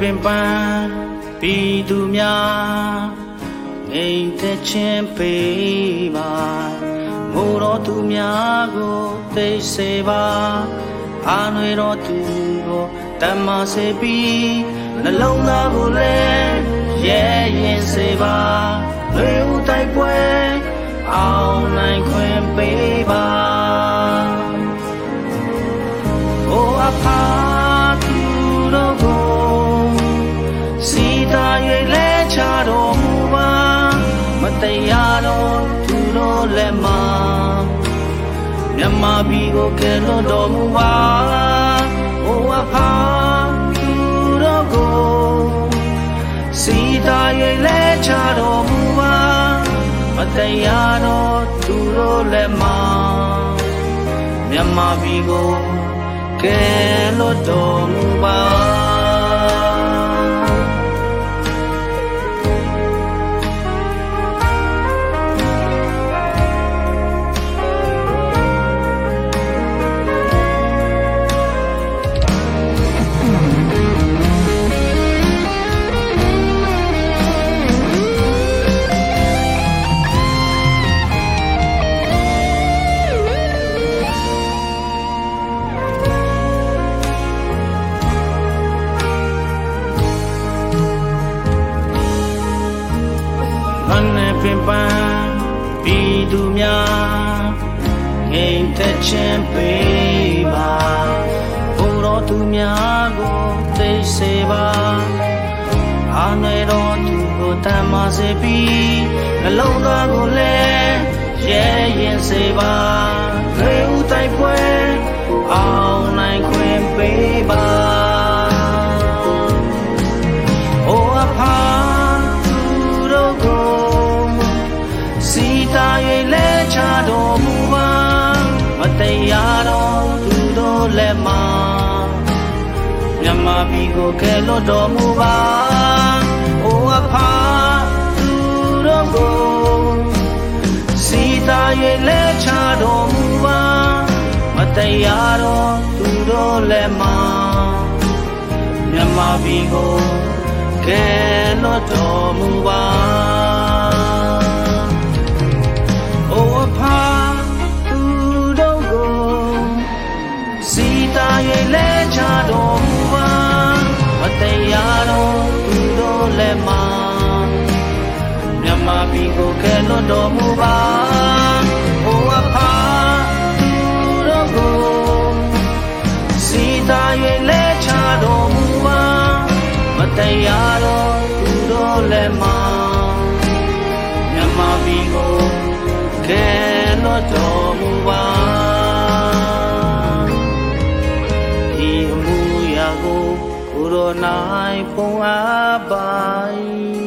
ပင်ပန်းပြည်သူများငိမ်သက်ခြင်းပေးပါမိုးတော်သူများကိုသိစေပါအာနွေတော်သူကိုတမ္မာစေပြီးနှလုံးသားကိုလည်းရဲရင်စေပါလူဦးတိုက်ပွဲအောင်နိုင်ခွင့်ပေး တရားတော်သူတော်လက်မှာမြမပြီးကိုကယ်လွတ်တော်မူပါဟောအဖာသူတော်ကိုစီတာရဲ့လက်ချတော်မူပါမတရားတော်သူတော်လက်မှာမြမပြီးကိုကယ်လွတ်တော်မူပါ နဲ့ပင်ပန်းပြည်သူများငိမ်သက်ခြင်းပေးပါဘုရောသူများကိုသိစေပါအာနယ်တော်သူကိုတမ်းမစေပြီးနှလုံးသားကိုလည်းရဲရင်စေပါလေဦးတိုက်ပွဲအော အတရားတော်သူတို့လက်မှာမြမပြီးကိုကဲလွတ်တော်မူပါအိုအဖာသူတို့ကိုစီတာ၍လဲချတော်မူပါမတရားတော်သူတို့လက်မှာမြမပြီးကိုကဲလွတ်တော်မူပါ တရားတော်သူတို့လက်မှာမြတ်မာပြည်ကိုကယ်လွတ်တော်မူပါအိုအဖာသူတို့ကိုစီတာ၍လဲချတော်မူပါမတရားတော်သူတော်လက်မှာမြတ်မာပြည်ကိုကယ်လွတ်တော်မူ ပါ